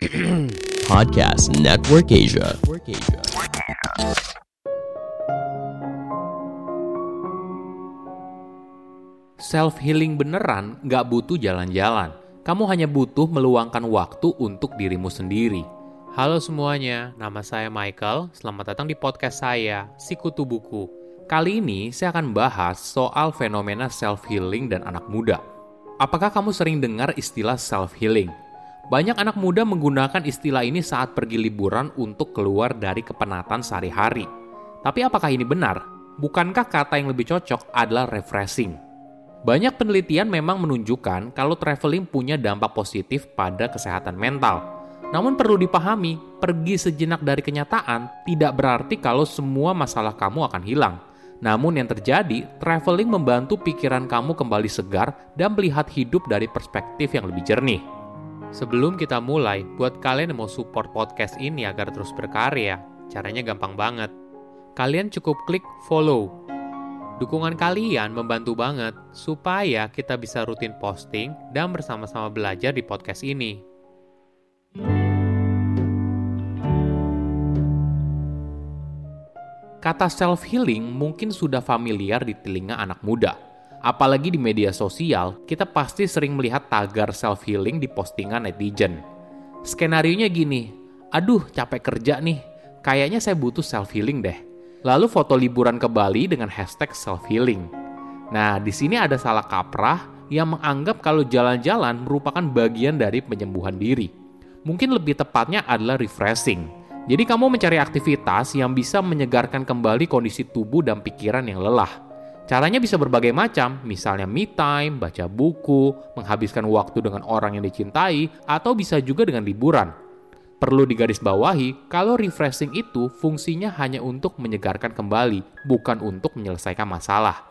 Podcast Network Asia. Self healing beneran nggak butuh jalan-jalan. Kamu hanya butuh meluangkan waktu untuk dirimu sendiri. Halo semuanya, nama saya Michael. Selamat datang di podcast saya, Sikutu Buku. Kali ini saya akan bahas soal fenomena self healing dan anak muda. Apakah kamu sering dengar istilah self healing? Banyak anak muda menggunakan istilah ini saat pergi liburan untuk keluar dari kepenatan sehari-hari. Tapi apakah ini benar? Bukankah kata yang lebih cocok adalah refreshing? Banyak penelitian memang menunjukkan kalau traveling punya dampak positif pada kesehatan mental. Namun perlu dipahami, pergi sejenak dari kenyataan tidak berarti kalau semua masalah kamu akan hilang. Namun yang terjadi, traveling membantu pikiran kamu kembali segar dan melihat hidup dari perspektif yang lebih jernih. Sebelum kita mulai, buat kalian yang mau support podcast ini agar terus berkarya, caranya gampang banget. Kalian cukup klik follow Dukungan kalian membantu banget supaya kita bisa rutin posting dan bersama-sama belajar di podcast ini. Kata self healing mungkin sudah familiar di telinga anak muda. Apalagi di media sosial, kita pasti sering melihat tagar self healing di postingan netizen. Skenario nya gini, aduh capek kerja nih, kayaknya saya butuh self healing deh Lalu foto liburan ke Bali dengan hashtag self-healing. Nah, di sini ada salah kaprah yang menganggap kalau jalan-jalan merupakan bagian dari penyembuhan diri. Mungkin lebih tepatnya adalah refreshing. Jadi kamu mencari aktivitas yang bisa menyegarkan kembali kondisi tubuh dan pikiran yang lelah. Caranya bisa berbagai macam, misalnya me time, baca buku, menghabiskan waktu dengan orang yang dicintai, atau bisa juga dengan liburan. Perlu digarisbawahi, kalau refreshing itu fungsinya hanya untuk menyegarkan kembali, bukan untuk menyelesaikan masalah.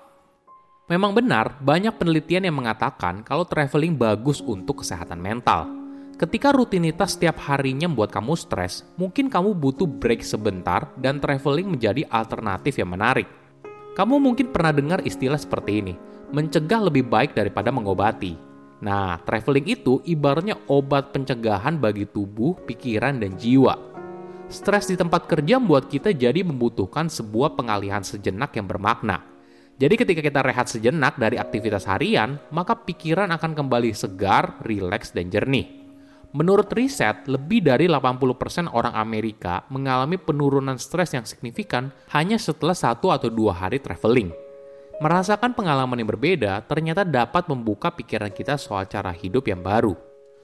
Memang benar, banyak penelitian yang mengatakan kalau traveling bagus untuk kesehatan mental. Ketika rutinitas setiap harinya membuat kamu stres, mungkin kamu butuh break sebentar dan traveling menjadi alternatif yang menarik. Kamu mungkin pernah dengar istilah seperti ini, mencegah lebih baik daripada mengobati. Nah, traveling itu ibaratnya obat pencegahan bagi tubuh, pikiran, dan jiwa. Stres di tempat kerja membuat kita jadi membutuhkan sebuah pengalihan sejenak yang bermakna. Jadi ketika kita rehat sejenak dari aktivitas harian, maka pikiran akan kembali segar, rileks, dan jernih. Menurut riset, lebih dari 80% orang Amerika mengalami penurunan stres yang signifikan hanya setelah satu atau dua hari traveling. Merasakan pengalaman yang berbeda ternyata dapat membuka pikiran kita soal cara hidup yang baru.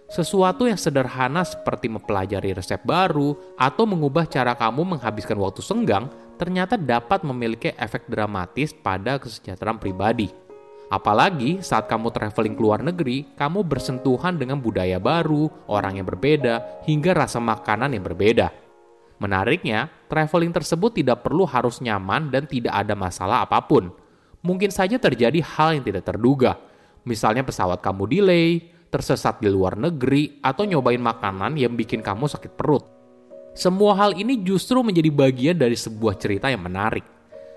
Sesuatu yang sederhana seperti mempelajari resep baru atau mengubah cara kamu menghabiskan waktu senggang ternyata dapat memiliki efek dramatis pada kesejahteraan pribadi. Apalagi saat kamu traveling ke luar negeri, kamu bersentuhan dengan budaya baru, orang yang berbeda, hingga rasa makanan yang berbeda. Menariknya, traveling tersebut tidak perlu harus nyaman dan tidak ada masalah apa pun – mungkin saja terjadi hal yang tidak terduga. Misalnya pesawat kamu delay, tersesat di luar negeri, atau nyobain makanan yang bikin kamu sakit perut. Semua hal ini justru menjadi bagian dari sebuah cerita yang menarik.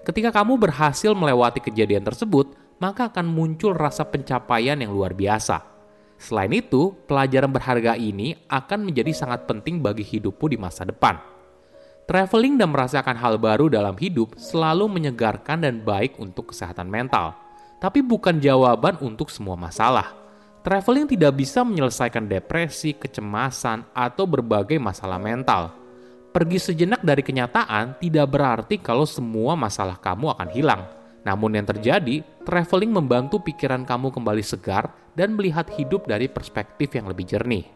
Ketika kamu berhasil melewati kejadian tersebut, maka akan muncul rasa pencapaian yang luar biasa. Selain itu, pelajaran berharga ini akan menjadi sangat penting bagi hidupmu di masa depan. Traveling dan merasakan hal baru dalam hidup selalu menyegarkan dan baik untuk kesehatan mental, tapi bukan jawaban untuk semua masalah. Traveling tidak bisa menyelesaikan depresi, kecemasan, atau berbagai masalah mental. Pergi sejenak dari kenyataan tidak berarti kalau semua masalah kamu akan hilang. Namun yang terjadi, traveling membantu pikiran kamu kembali segar dan melihat hidup dari perspektif yang lebih jernih.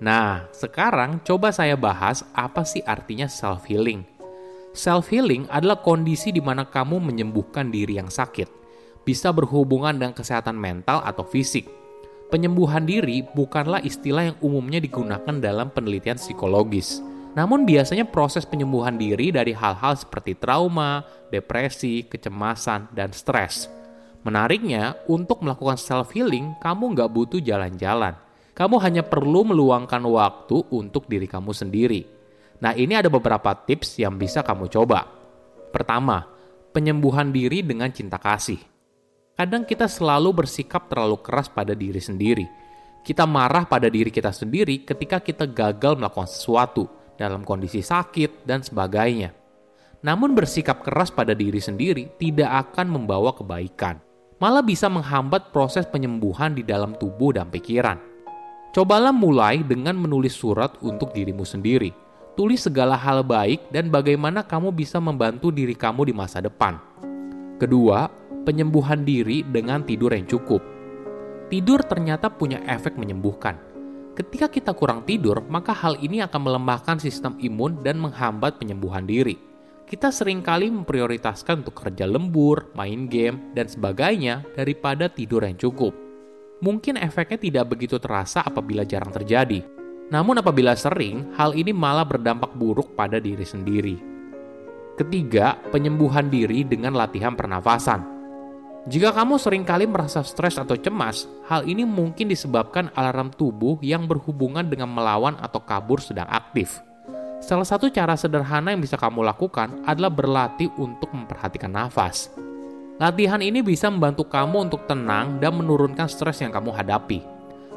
Nah, sekarang coba saya bahas apa sih artinya self-healing. Self-healing adalah kondisi di mana kamu menyembuhkan diri yang sakit. Bisa berhubungan dengan kesehatan mental atau fisik. Penyembuhan diri bukanlah istilah yang umumnya digunakan dalam penelitian psikologis. Namun biasanya proses penyembuhan diri dari hal-hal seperti trauma, depresi, kecemasan, dan stres. Menariknya, untuk melakukan self-healing, kamu nggak butuh jalan-jalan kamu hanya perlu meluangkan waktu untuk diri kamu sendiri. Nah, ini ada beberapa tips yang bisa kamu coba. Pertama, penyembuhan diri dengan cinta kasih. Kadang kita selalu bersikap terlalu keras pada diri sendiri. Kita marah pada diri kita sendiri ketika kita gagal melakukan sesuatu dalam kondisi sakit dan sebagainya. Namun bersikap keras pada diri sendiri tidak akan membawa kebaikan. Malah bisa menghambat proses penyembuhan di dalam tubuh dan pikiran. Cobalah mulai dengan menulis surat untuk dirimu sendiri. Tulis segala hal baik dan bagaimana kamu bisa membantu diri kamu di masa depan. Kedua, penyembuhan diri dengan tidur yang cukup. Tidur ternyata punya efek menyembuhkan. Ketika kita kurang tidur, maka hal ini akan melemahkan sistem imun dan menghambat penyembuhan diri. Kita sering kali memprioritaskan untuk kerja lembur, main game, dan sebagainya daripada tidur yang cukup. Mungkin efeknya tidak begitu terasa apabila jarang terjadi. Namun apabila sering, hal ini malah berdampak buruk pada diri sendiri. Ketiga, penyembuhan diri dengan latihan pernafasan. Jika kamu sering kali merasa stres atau cemas, hal ini mungkin disebabkan alarm tubuh yang berhubungan dengan melawan atau kabur sedang aktif. Salah satu cara sederhana yang bisa kamu lakukan adalah berlatih untuk memperhatikan nafas. Latihan ini bisa membantu kamu untuk tenang dan menurunkan stres yang kamu hadapi.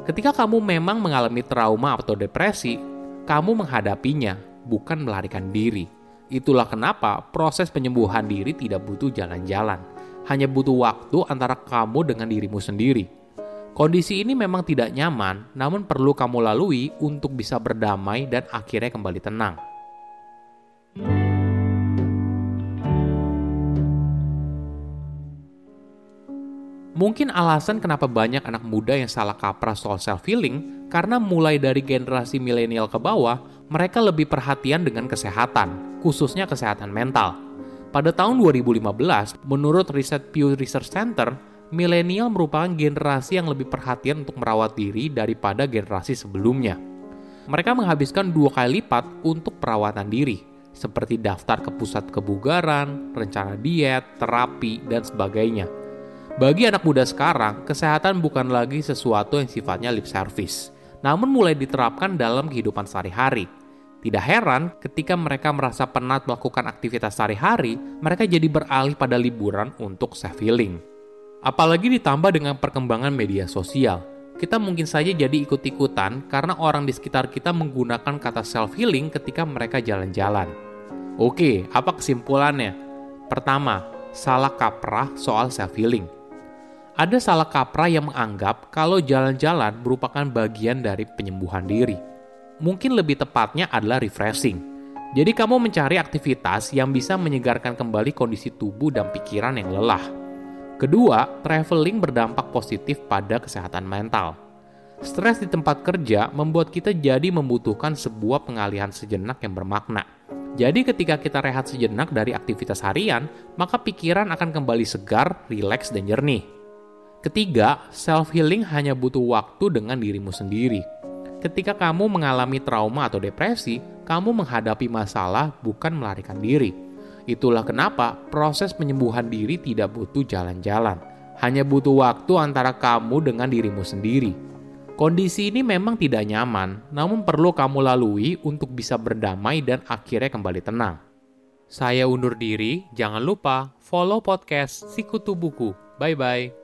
Ketika kamu memang mengalami trauma atau depresi, kamu menghadapinya, bukan melarikan diri. Itulah kenapa proses penyembuhan diri tidak butuh jalan-jalan hanya butuh waktu antara kamu dengan dirimu sendiri. Kondisi ini memang tidak nyaman, namun perlu kamu lalui untuk bisa berdamai dan akhirnya kembali tenang. Mungkin alasan kenapa banyak anak muda yang salah kaprah soal self-healing karena mulai dari generasi milenial ke bawah, mereka lebih perhatian dengan kesehatan, khususnya kesehatan mental. Pada tahun 2015, menurut riset Pew Research Center, milenial merupakan generasi yang lebih perhatian untuk merawat diri daripada generasi sebelumnya. Mereka menghabiskan dua kali lipat untuk perawatan diri, seperti daftar ke pusat kebugaran, rencana diet, terapi, dan sebagainya. Bagi anak muda sekarang, kesehatan bukan lagi sesuatu yang sifatnya lip service, namun mulai diterapkan dalam kehidupan sehari-hari – tidak heran ketika mereka merasa penat melakukan aktivitas sehari-hari, mereka jadi beralih pada liburan untuk self-healing. Apalagi ditambah dengan perkembangan media sosial. Kita mungkin saja jadi ikut-ikutan karena orang di sekitar kita menggunakan kata self-healing ketika mereka jalan-jalan. Oke, apa kesimpulannya? Pertama, salah kaprah soal self-healing. Ada salah kaprah yang menganggap kalau jalan-jalan merupakan bagian dari penyembuhan diri mungkin lebih tepatnya adalah refreshing. Jadi kamu mencari aktivitas yang bisa menyegarkan kembali kondisi tubuh dan pikiran yang lelah. Kedua, traveling berdampak positif pada kesehatan mental. Stres di tempat kerja membuat kita jadi membutuhkan sebuah pengalihan sejenak yang bermakna. Jadi ketika kita rehat sejenak dari aktivitas harian, maka pikiran akan kembali segar, rileks, dan jernih. Ketiga, self-healing hanya butuh waktu dengan dirimu sendiri Ketika kamu mengalami trauma atau depresi, kamu menghadapi masalah bukan melarikan diri. Itulah kenapa proses penyembuhan diri tidak butuh jalan-jalan. Hanya butuh waktu antara kamu dengan dirimu sendiri. Kondisi ini memang tidak nyaman, namun perlu kamu lalui untuk bisa berdamai dan akhirnya kembali tenang. Saya undur diri, jangan lupa follow podcast Sikutu Buku. Bye-bye.